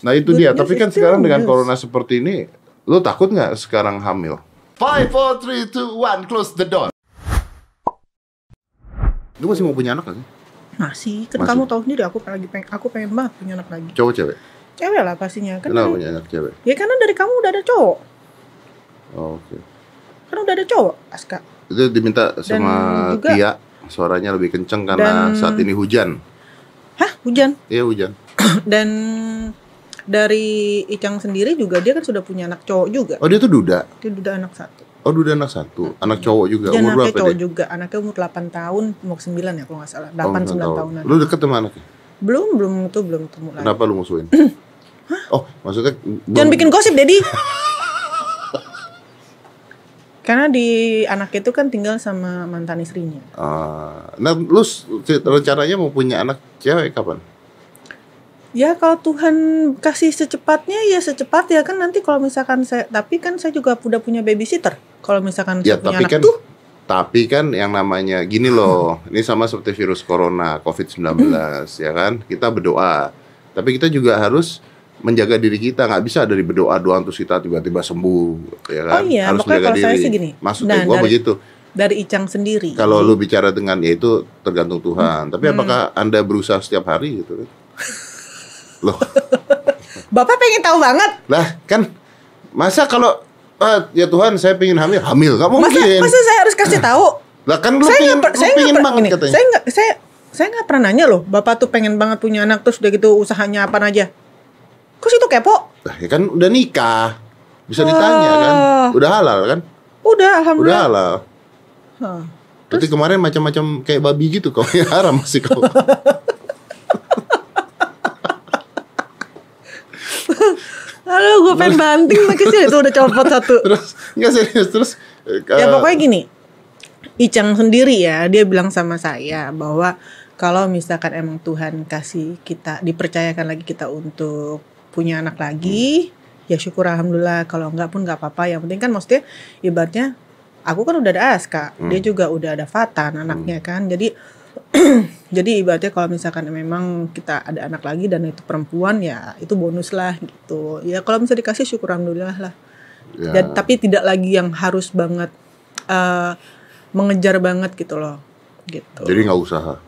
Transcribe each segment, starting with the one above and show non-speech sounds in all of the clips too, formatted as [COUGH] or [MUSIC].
Nah itu Good dia. Tapi kan sekarang dengan news. corona seperti ini, lu takut nggak sekarang hamil? Five, four, three, two, one, close the door. Lu masih mau punya anak gak sih? Masih, kan Masih. kamu tahu sendiri aku lagi pengen aku pengen banget punya anak lagi. Cowok cewek? Cewek lah pastinya kan. Kenapa dari- punya anak cewek? Ya karena dari kamu udah ada cowok. Oh, Oke. Kan udah ada cowok, Aska. Itu diminta sama juga- Tia, suaranya lebih kenceng karena Dan- saat ini hujan. Hah, hujan. Iya hujan. [COUGHS] Dan dari Icang sendiri juga dia kan sudah punya anak cowok juga. Oh dia tuh duda. Dia udah anak satu. Oh duda anak satu. Anak cowok juga. Dia Umur anaknya berapa cowok deh? juga. Anaknya umur 8 tahun, mau 9 ya kalau nggak salah. 8 Oh, 9 nggak tahu. tahunan. Lu deket sama anaknya? Belum, belum itu belum ketemu lagi. Kenapa lu musuhin? [CLEARS THROAT] oh maksudnya Jangan bikin gosip, Dedi. Karena di anak itu kan tinggal sama mantan istrinya. Ah, nah, lu rencananya mau punya anak cewek kapan? Ya kalau Tuhan kasih secepatnya ya secepat ya kan nanti kalau misalkan saya tapi kan saya juga udah punya babysitter. Kalau misalkan Ya saya punya tapi anak kan tuh tapi kan yang namanya gini loh, ini sama seperti virus corona, COVID-19 ya kan. Kita berdoa. Tapi kita juga harus menjaga diri kita, nggak bisa dari berdoa doang terus kita tiba-tiba sembuh ya kan. Oh iya, harus makanya menjaga kalau saya diri. sih gini. Maksudnya Nah, gua dari- begitu. dari Icang sendiri. Kalau lu bicara dengan ya itu tergantung Tuhan. Tapi Hmm. apakah Anda berusaha setiap hari gitu kan? [LAUGHS] Loh, Bapak pengen tahu banget. lah kan masa kalau ah, ya Tuhan saya pengen hamil, hamil nggak Masa mungkin. masa saya harus kasih tahu? Lah kan lu saya pengen, per- lu saya nggak pengen banget gini, katanya. Saya nggak saya saya nggak pernah nanya loh. Bapak tuh pengen banget punya anak terus udah gitu usahanya apa aja. Kok situ kepo? Lah, ya kan udah nikah. Bisa ditanya kan. Ah. Udah halal kan? Udah, Udah alhamdulillah. halal. Hah. Berarti kemarin macam-macam kayak babi gitu kau [LAUGHS] ya haram masih kau. [LAUGHS] Aduh, gue pengen banting sih itu udah copot satu. terus enggak serius terus eh, Ya pokoknya gini, Icang sendiri ya, dia bilang sama saya bahwa kalau misalkan emang Tuhan kasih kita dipercayakan lagi kita untuk punya anak lagi, ya syukur alhamdulillah. Kalau enggak pun nggak apa-apa. Yang penting kan maksudnya ibaratnya aku kan udah ada Aska, dia juga udah ada Fatan anaknya kan. Jadi [CLEARS THROAT] jadi ibaratnya kalau misalkan memang kita ada anak lagi dan itu perempuan ya itu bonus lah gitu. Ya kalau bisa dikasih syukur alhamdulillah lah. ya, Dan tapi tidak lagi yang harus banget eh mengejar banget gitu loh. Gitu. jadi nggak usaha.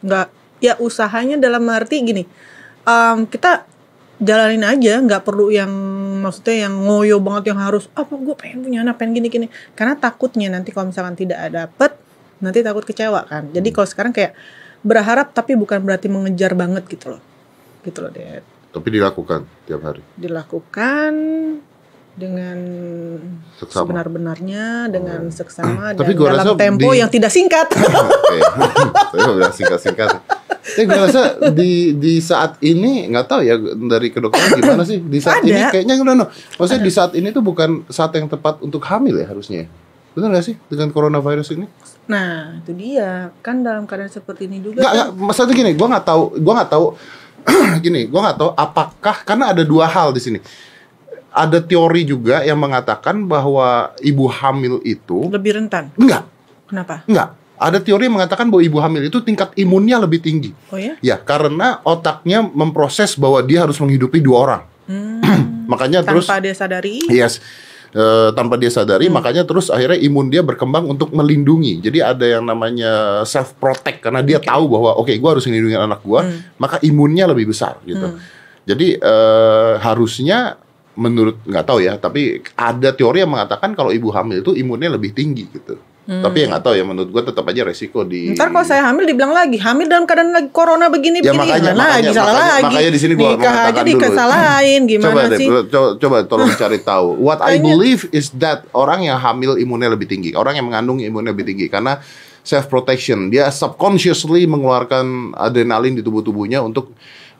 nggak ya usahanya dalam arti gini. em, kita jalanin aja, nggak perlu yang maksudnya yang ngoyo banget yang harus apa gue pengen punya anak pengen gini gini. Karena takutnya nanti kalau misalkan tidak ada dapet nanti takut kecewa kan. Jadi kalau sekarang kayak berharap tapi bukan berarti mengejar banget gitu loh. Gitu loh, Dad Tapi dilakukan tiap hari. dilakukan dengan sebenar-benarnya dengan seksama [CLEARS THROAT] Tapi dan gua dalam rasa tempo di- yang tidak singkat. [LAUGHS] Nggak bilang singkat-singkat. Tapi gue rasa di di saat ini nggak tahu ya dari kedokteran gimana sih di saat Ada. ini kayaknya no, no. Maksudnya di saat ini tuh bukan saat yang tepat untuk hamil ya harusnya. Benar nggak sih dengan coronavirus ini? Nah, itu dia. Kan dalam keadaan seperti ini juga Nggak, kan, nggak. Maksudnya gini, gue nggak tahu, gue nggak tahu. [CLEARS THROAT] gini, gue nggak tahu apakah karena ada dua hal di sini. Ada teori juga yang mengatakan bahwa ibu hamil itu lebih rentan. enggak, Kenapa? enggak. Ada teori yang mengatakan bahwa ibu hamil itu tingkat imunnya lebih tinggi. Oh ya? Ya, karena otaknya memproses bahwa dia harus menghidupi dua orang. Hmm, [CLEARS THROAT] Makanya terus tanpa dia sadari. Yes. Eh, tanpa dia sadari, makanya terus akhirnya imun dia berkembang untuk melindungi. Jadi ada yang namanya self protect karena dia tahu bahwa oke, gua harus melindungi anak gua, maka imunnya lebih besar gitu. Jadi eh, harusnya menurut nggak tahu ya, tapi ada teori yang mengatakan kalau ibu hamil itu imunnya lebih tinggi gitu. Tapi ya nggak tahu ya, menurut gua tetap aja resiko di. Ntar kalau saya hamil dibilang lagi hamil dalam keadaan lagi corona begini Ya, begini makanya- Nah, lagi makanya- salah makanya- lagi. makanya di sini gua Nikah aja mengatakan dulu. dikesalahin gimana coba deh, sih? coba, coba tolong [LAUGHS] cari tahu. What I believe is that orang yang hamil imunnya lebih tinggi, orang yang mengandung imunnya lebih tinggi karena self protection. Dia subconsciously mengeluarkan adrenalin di tubuh-tubuhnya untuk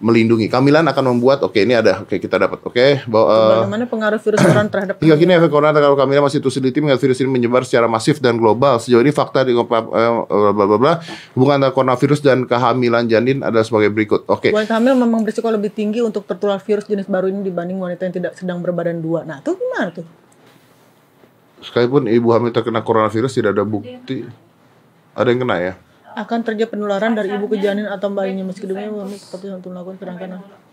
melindungi. Kamilan akan membuat oke ini ada oke kita dapat oke bahwa Bagaimana pengaruh virus corona terhadap Hingga kini efek corona kalau Kamila masih terus teliti mengingat virus ini menyebar secara masif dan global. Sejauh ini fakta di eh, bla bla bla bla hubungan antara coronavirus dan kehamilan janin adalah sebagai berikut. Oke. Wanita hamil memang berisiko lebih tinggi untuk tertular virus jenis baru ini dibanding wanita yang tidak sedang berbadan dua. Nah, tuh gimana tuh? Sekalipun ibu hamil terkena coronavirus tidak ada bukti. Ada yang kena ya? Akan terjadi penularan dari ibu ke janin atau bayinya meski demikian kami tetap untuk melakukan sedangkan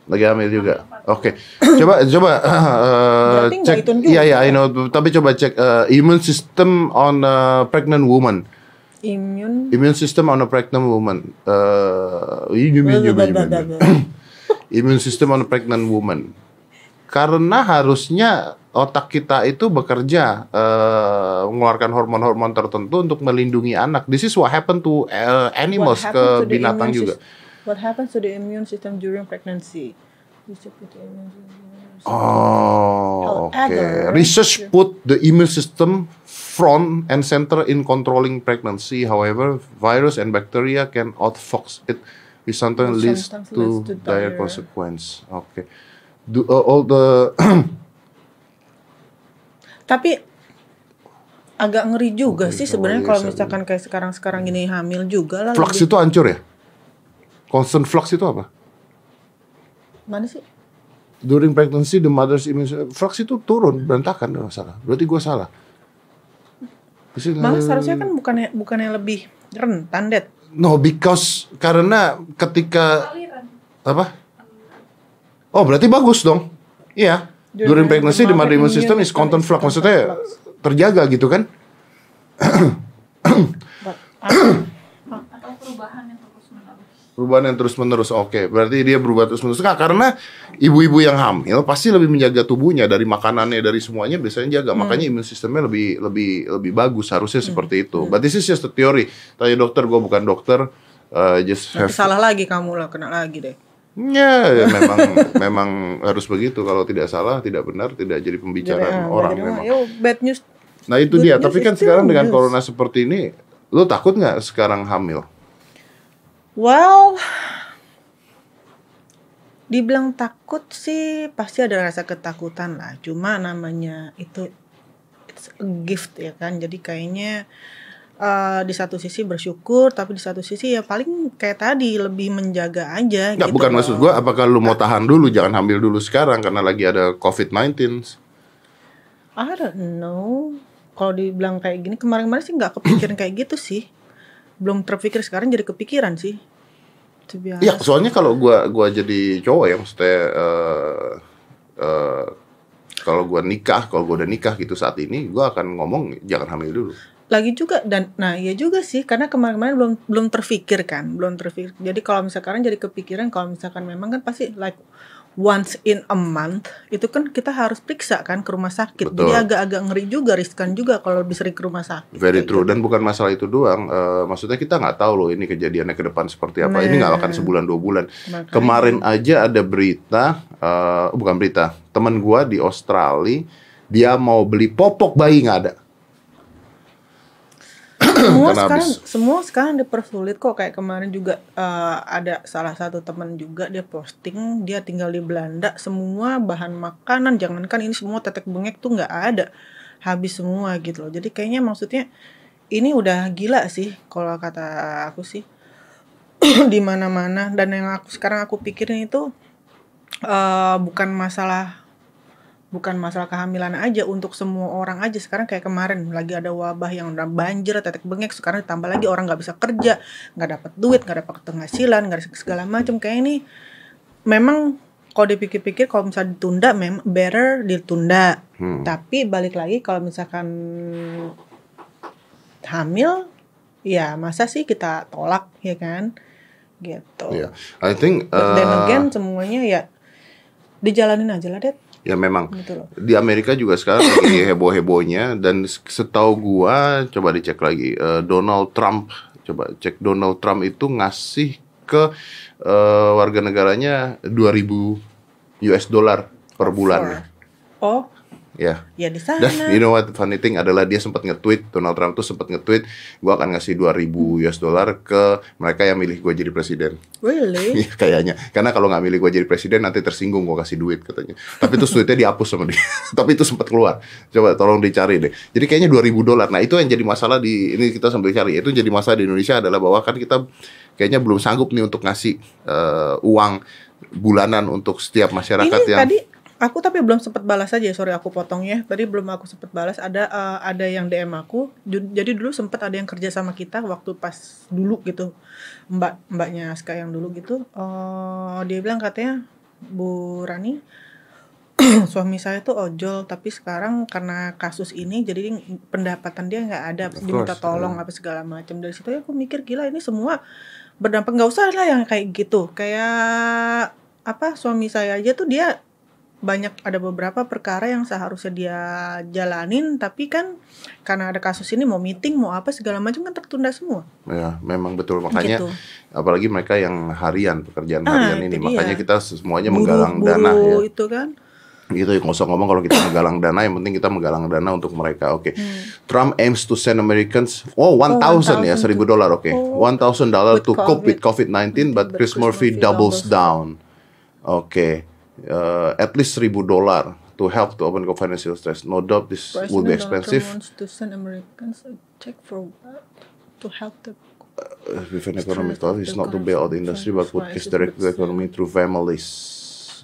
Lagi hamil juga. Oke. Coba [COUGHS] coba [COUGHS] uh, cek. Iya iya, I know. Tapi coba cek uh, immune system on a pregnant woman. Immune. Immune system on a pregnant woman. Uh, immune, immune, immune, immune. immune system on a pregnant woman. Karena harusnya otak kita itu bekerja uh, mengeluarkan hormon-hormon tertentu untuk melindungi anak. This is what happened to uh, animals What ke to binatang juga. What happens to the immune system during pregnancy? Research put the immune system- Oh, oke. However- Research put the immune system front and center in controlling pregnancy. However, virus and bacteria can outfox it, which sometimes Which leads sometimes to leads to dire dire- consequence. Oke. Do uh, all the [CLEARS THROAT] Tapi agak ngeri juga Mungkin sih sebenarnya kalau misalkan kayak sekarang-sekarang gini hamil juga lah. flux lebih- itu hancur ya? Constant flux itu apa? Mana sih? During pregnancy, the mother's immune flux itu turun, berantakan kalau nggak salah. Berarti gua salah. It, Malah seharusnya kan bukannya bukannya lebih rentan, Det. No, because karena ketika apa? Oh, berarti bagus dong. Iya. During During pregnancy, the mother immune system is constant system flux. Maksudnya terjaga gitu kan? Ah, perubahan yang terus menerus Perubahan yang terus menerus. Oke, berarti dia berubah terus menerus. Nah, karena ibu-ibu yang hamil pasti lebih menjaga tubuhnya dari makanannya, dari semuanya biasanya jaga. Makanya imun sistemnya lebih lebih lebih bagus. Harusnya seperti itu. But this is just a theory. Tanya dokter, gue bukan dokter. Uh, just have nanti salah lagi kamu lah kena lagi deh. Ya, ya memang memang harus begitu. Kalau tidak salah, tidak benar, tidak jadi pembicaraan ah, orang jadi, memang. Yo, bad news. Nah itu good dia. news Tapi kan sekarang still dengan news. corona seperti ini, lo takut nggak sekarang hamil? Well, dibilang takut sih pasti ada rasa ketakutan lah. Cuma namanya itu it's a gift ya kan. Jadi kayaknya eh, di satu sisi bersyukur, tapi di satu sisi ya paling kayak tadi lebih menjaga aja. Nggak, gitu bukan loh. maksud gua. Apakah lu mau tahan dulu, jangan hamil dulu sekarang karena lagi ada COVID-19? I don't know. Kalau dibilang kayak gini kemarin-kemarin sih nggak kepikiran kayak gitu sih. Belum terpikir sekarang jadi kepikiran sih. Iya, soalnya kalau gua gua jadi cowok ya, maksudnya eh, eh, kalau gua nikah, kalau gua udah nikah gitu saat ini, gua akan ngomong jangan hamil dulu. Lagi juga dan nah ya juga sih karena kemarin-kemarin belum belum terfikir kan belum terfikir jadi kalau misalkan jadi kepikiran kalau misalkan memang kan pasti like once in a month itu kan kita harus periksa kan ke rumah sakit Betul. jadi agak-agak ngeri juga riskan juga kalau lebih sering ke rumah sakit Very true gitu. dan bukan masalah itu doang. Eh, maksudnya kita nggak tahu loh ini kejadiannya ke depan seperti apa. Ini nggak akan Nah. sebulan dua bulan. Makanya. Kemarin aja ada berita, eh, bukan berita, teman gua di Australia dia mau beli popok bayi nggak ada. Semua Karena sekarang habis. semua sekarang dipersulit kok. Kayak kemarin juga eh, ada salah satu teman juga dia posting dia tinggal di Belanda semua bahan makanan jangankan ini semua tetek bengek tuh nggak ada. Habis semua gitu loh. Jadi kayaknya maksudnya ini udah gila sih kalau kata aku sih. [CLEARS THROAT] Di mana-mana. Dan yang aku sekarang aku pikirin itu eh, bukan masalah bukan masalah kehamilan aja untuk semua orang aja. Sekarang kayak kemarin lagi ada wabah yang udah banjir tetek bengek sekarang ditambah lagi orang nggak bisa kerja nggak dapat duit nggak dapat penghasilan nggak segala macam kayak ini memang kalau dipikir-pikir kalau misalnya ditunda memang better ditunda. Hmm. tapi balik lagi kalau misalkan hamil ya masa sih kita tolak ya kan? Gitu. Ya, I think But then eh, again semuanya ya dijalanin aja lah det ya memang. Gitu loh. Di Amerika juga sekarang lagi [COUGHS] heboh-hebohnya dan setahu gua coba dicek lagi eh, Donald Trump coba cek Donald Trump itu ngasih ke eh, warga negaranya 2000 US dollar per bulan. Oh ya. Ya di sana. Dan you know what funny thing adalah dia sempat nge-tweet Donald Trump tuh sempat nge-tweet gua akan ngasih 2000 US dollar ke mereka yang milih gua jadi presiden. Really? [LAUGHS] Iya kayaknya. Karena kalau nggak milih gue jadi presiden nanti tersinggung gue kasih duit katanya. Tapi itu tweetnya dihapus sama dia. [LAUGHS] Tapi itu sempat keluar. Coba tolong dicari deh. Jadi kayaknya 2000 dolar nah itu yang jadi masalah di ini kita sambil cari. Itu jadi masalah di Indonesia adalah bahwa kan kita kayaknya belum sanggup nih untuk ngasih eh, uang bulanan untuk setiap masyarakat ini yang tadi aku tapi belum sempat balas aja sorry aku potong ya. Tadi belum aku sempat balas ada eh, ada yang DM aku. Jadi dulu sempat ada yang kerja sama kita waktu pas dulu gitu. Mbak mbaknya Aska yang dulu gitu. Eh dia bilang katanya Bu Rani [CLEARS THROAT] suami saya tuh ojol tapi sekarang karena kasus ini jadi pendapatan dia nggak ada Of diminta course, tolong yeah. apa segala macam dari situ ya aku mikir gila ini semua berdampak. Nggak usah lah yang kayak gitu. Kayak apa suami saya aja tuh dia banyak ada beberapa perkara yang seharusnya dia jalanin tapi kan karena ada kasus ini mau meeting mau apa segala macam kan tertunda semua Ya, memang betul makanya gitu. apalagi mereka yang harian pekerjaan Ah, harian ini makanya kita semuanya Buruh- menggalang dana ya. itu kan Gitu ya nggak usah ngomong kalau kita menggalang dana yang penting kita menggalang dana untuk mereka. Oke. Hmm. Trump aims to send Americans oh 1000 ya 1000 dolar oke. Oh. 1000 dollar With to cope with COVID. COVID-19 but But Chris Chris Murphy Murphy doubles doubles down. Oke. Uh, at least 1000 dolar to help to open financial stress. No doubt this will be President Donald Trump expensive. wants to send Americans a check for what? to help the Uh, with an economic thought, it's not to bail out the industry but put cash direct the economy through families.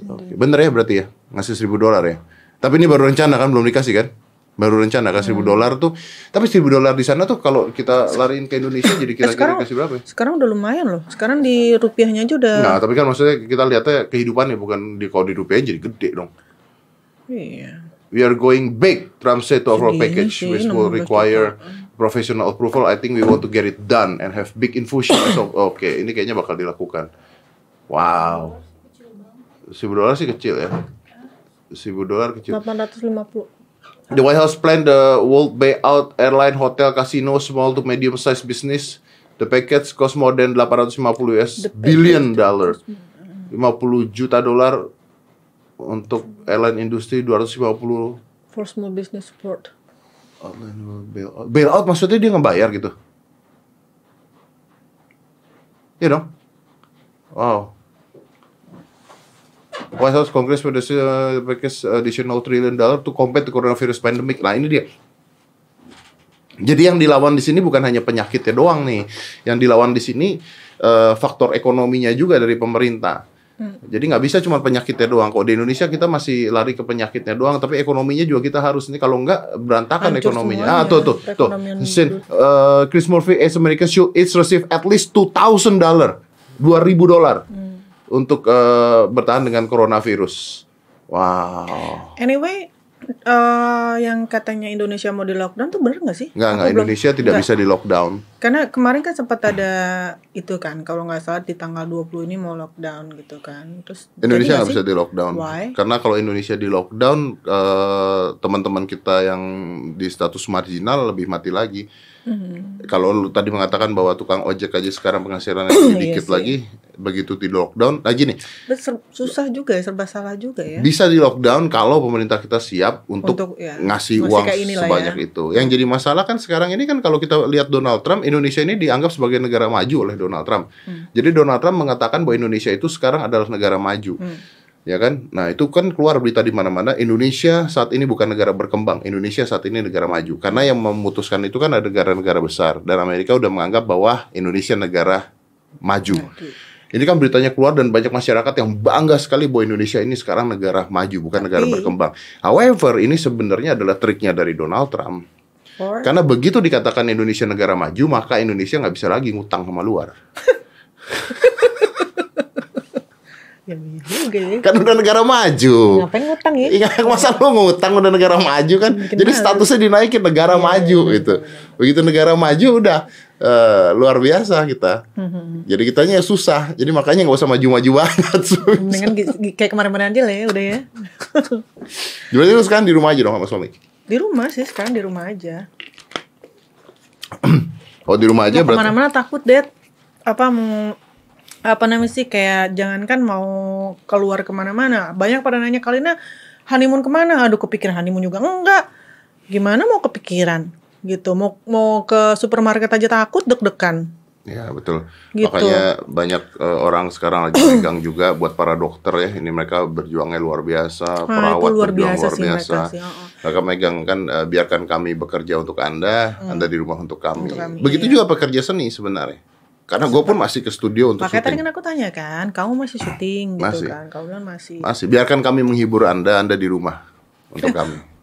Oke. Bener ya berarti ya ngasih 1000 dolar ya. Tapi ini baru rencana kan belum dikasih kan? Baru rencana kan 1000 dolar tuh. Tapi 1000 dolar di sana tuh kalau kita lariin ke Indonesia jadi kira-kira sekarang- dikasih berapa ya? sekarang udah lumayan loh sekarang di rupiahnya aja udah Nah, tapi kan maksudnya kita lihatnya kehidupannya bukan di kalau di rupiah jadi gede dong. iya We are going big, Trump said to overall Segini package, sih, which will 16 require professional approval. I think we want to get it done and have big infusion. So, oke, ini kayaknya bakal dilakukan. Wow, seribu dolar sih kecil ya. Seribu dolar kecil. 850 The White House planned the world buyout airline, hotel, casino, small to medium sized business. The package cost more than 850 US billion dollar. 50 juta dolar untuk airline industri 250 for small business support Outline will bail out. Bail out maksudnya dia ngebayar gitu? Iya dong. Wow. White House Congress for the uh, additional trillion dollar to combat the coronavirus pandemic. Nah ini dia. Jadi yang dilawan di sini bukan hanya penyakitnya doang nih. Yang dilawan di sini eh, faktor ekonominya juga dari pemerintah. Jadi nggak bisa cuma penyakitnya doang. Kok di Indonesia kita masih lari ke penyakitnya doang, tapi ekonominya juga kita harus ini kalau nggak berantakan Hancur ekonominya. semuanya. Ah tuh tuh tuh. Sin, eh, Chris Murphy as American should each receive at least 2000 dollar, 2000 dolar untuk eh, bertahan dengan coronavirus. Wow. anyway eh yang katanya Indonesia mau di lockdown tuh bener nggak sih Nggak, nggak belum- Indonesia tidak nggak. bisa di lockdown. Karena kemarin kan sempat ada itu kan, kalau nggak salah di tanggal 20 ini mau lockdown gitu kan. Terus Indonesia nggak bisa di lockdown. Why? Karena kalau Indonesia di lockdown, eh, teman-teman kita yang di status marginal lebih mati lagi. Hmm. Kalau lu tadi mengatakan bahwa tukang ojek aja sekarang penghasilannya lebih Iya dikit sih. lagi, begitu di lockdown, nah gini, Bet- ser- susah juga ya, serba salah juga ya. bisa di lockdown kalau pemerintah kita siap untuk, Untuk, ya, ngasih uang sebanyak ya. itu. Yang jadi masalah kan sekarang ini kan kalau kita lihat Donald Trump, Indonesia ini dianggap sebagai negara maju oleh Donald Trump. Hmm. Jadi Donald Trump mengatakan bahwa Indonesia itu sekarang adalah negara maju. Hmm. Ya kan? Nah, itu kan keluar berita di mana-mana Indonesia saat ini bukan negara berkembang. Indonesia saat ini negara maju. Karena yang memutuskan itu kan ada negara-negara besar dan Amerika udah menganggap bahwa Indonesia negara maju. Ini kan beritanya keluar dan banyak masyarakat yang bangga sekali bahwa Indonesia ini sekarang negara maju, bukan negara Tapi- berkembang. However, ini sebenarnya adalah triknya dari Donald Trump. Or, Karena begitu dikatakan Indonesia negara maju, maka Indonesia nggak bisa lagi ngutang sama luar. [LAUGHS] ya iya juga ya. Kan udah negara maju. Ngapain ngutang ya? Iya, [LAUGHS] masa lu ngutang udah negara maju kan? Bikin Jadi statusnya dinaikin negara Iya, maju iya, gitu. Begitu negara maju udah eh, luar biasa kita. Hmm. Jadi kitanya susah. Jadi makanya nggak usah maju-maju [LAUGHS] banget. Gi- kayak kemarin-kemarin aja lah ya udah ya. [LAUGHS] Jadi lu sekarang di rumah aja dong sama suami. Di rumah sih sekarang di rumah aja. [CLEARS THROAT] Oh di rumah aja berarti. ke mana-mana takut deh apa mau apa namanya sih kayak jangankan mau keluar ke mana-mana banyak pada nanya Kalina honeymoon ke mana aduh kepikiran honeymoon juga enggak gimana mau kepikiran gitu mau mau ke supermarket aja takut deg-degan Ya betul. Gitu. Makanya banyak eh, orang sekarang lagi [CLEARS THROAT] pegang juga buat para dokter ya. Ini mereka berjuangnya luar biasa. Nah, perawat luar berjuang biasa luar sih biasa. mereka sih. Mereka megang kan eh, biarkan kami bekerja untuk anda, anda di rumah untuk kami. Hmm. Untuk kami, Begitu iya. juga pekerja seni sebenarnya. Karena gue pun masih ke studio untuk makanya tadi syuting. kan aku tanya kan kamu masih syuting gitu Masih. kan kamu bilang masih Masih biarkan kami menghibur anda, anda di rumah untuk kami. [LAUGHS]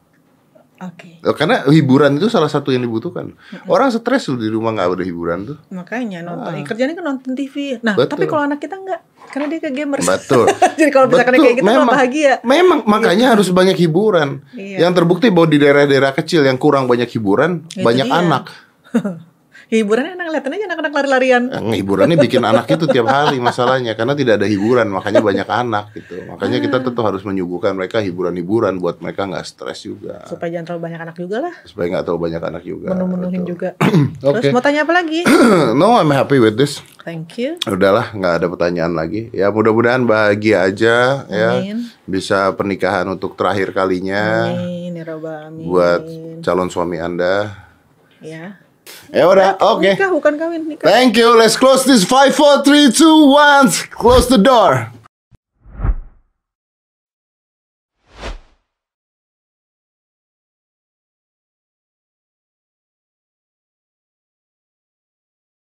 Oke. Oh, Karena hiburan itu salah satu yang dibutuhkan. Orang stres loh di rumah nggak ada hiburan tuh. Makanya nonton. Eh, kerjanya kan nonton TV. Nah, Betul. tapi kalau anak kita enggak, karena dia ke gamers. Betul. [LAUGHS] Jadi kalau Betul, kayak gitu malah bahagia. Memang makanya harus banyak hiburan. Iya. Yang terbukti bahwa di daerah-daerah kecil yang kurang banyak hiburan, Itu banyak dia. anak. [LAUGHS] Hiburannya enak liatin aja anak-anak lari-larian. Yang hiburannya bikin anak itu tiap hari masalahnya karena tidak ada hiburan, makanya banyak anak gitu. Makanya kita Ah. tetap harus menyuguhkan mereka hiburan-hiburan buat mereka nggak stres juga. Supaya jangan terlalu banyak anak juga lah. Supaya nggak terlalu banyak anak juga. Menu-menuhin Betul. juga. [CLEARS THROAT] Oke. Terus mau tanya apa lagi? [CLEARS THROAT] no, I'm happy with this. Thank you. Udahlah, nggak ada pertanyaan lagi. Ya mudah-mudahan bahagia aja ya. Amin. Bisa pernikahan untuk terakhir kalinya Amin ya Alamin. buat calon suami Anda. ya. Ya udah, oke. Nikah bukan kawin, nikah. Thank you. Let's close this 5 4 3 2 1. Close the door.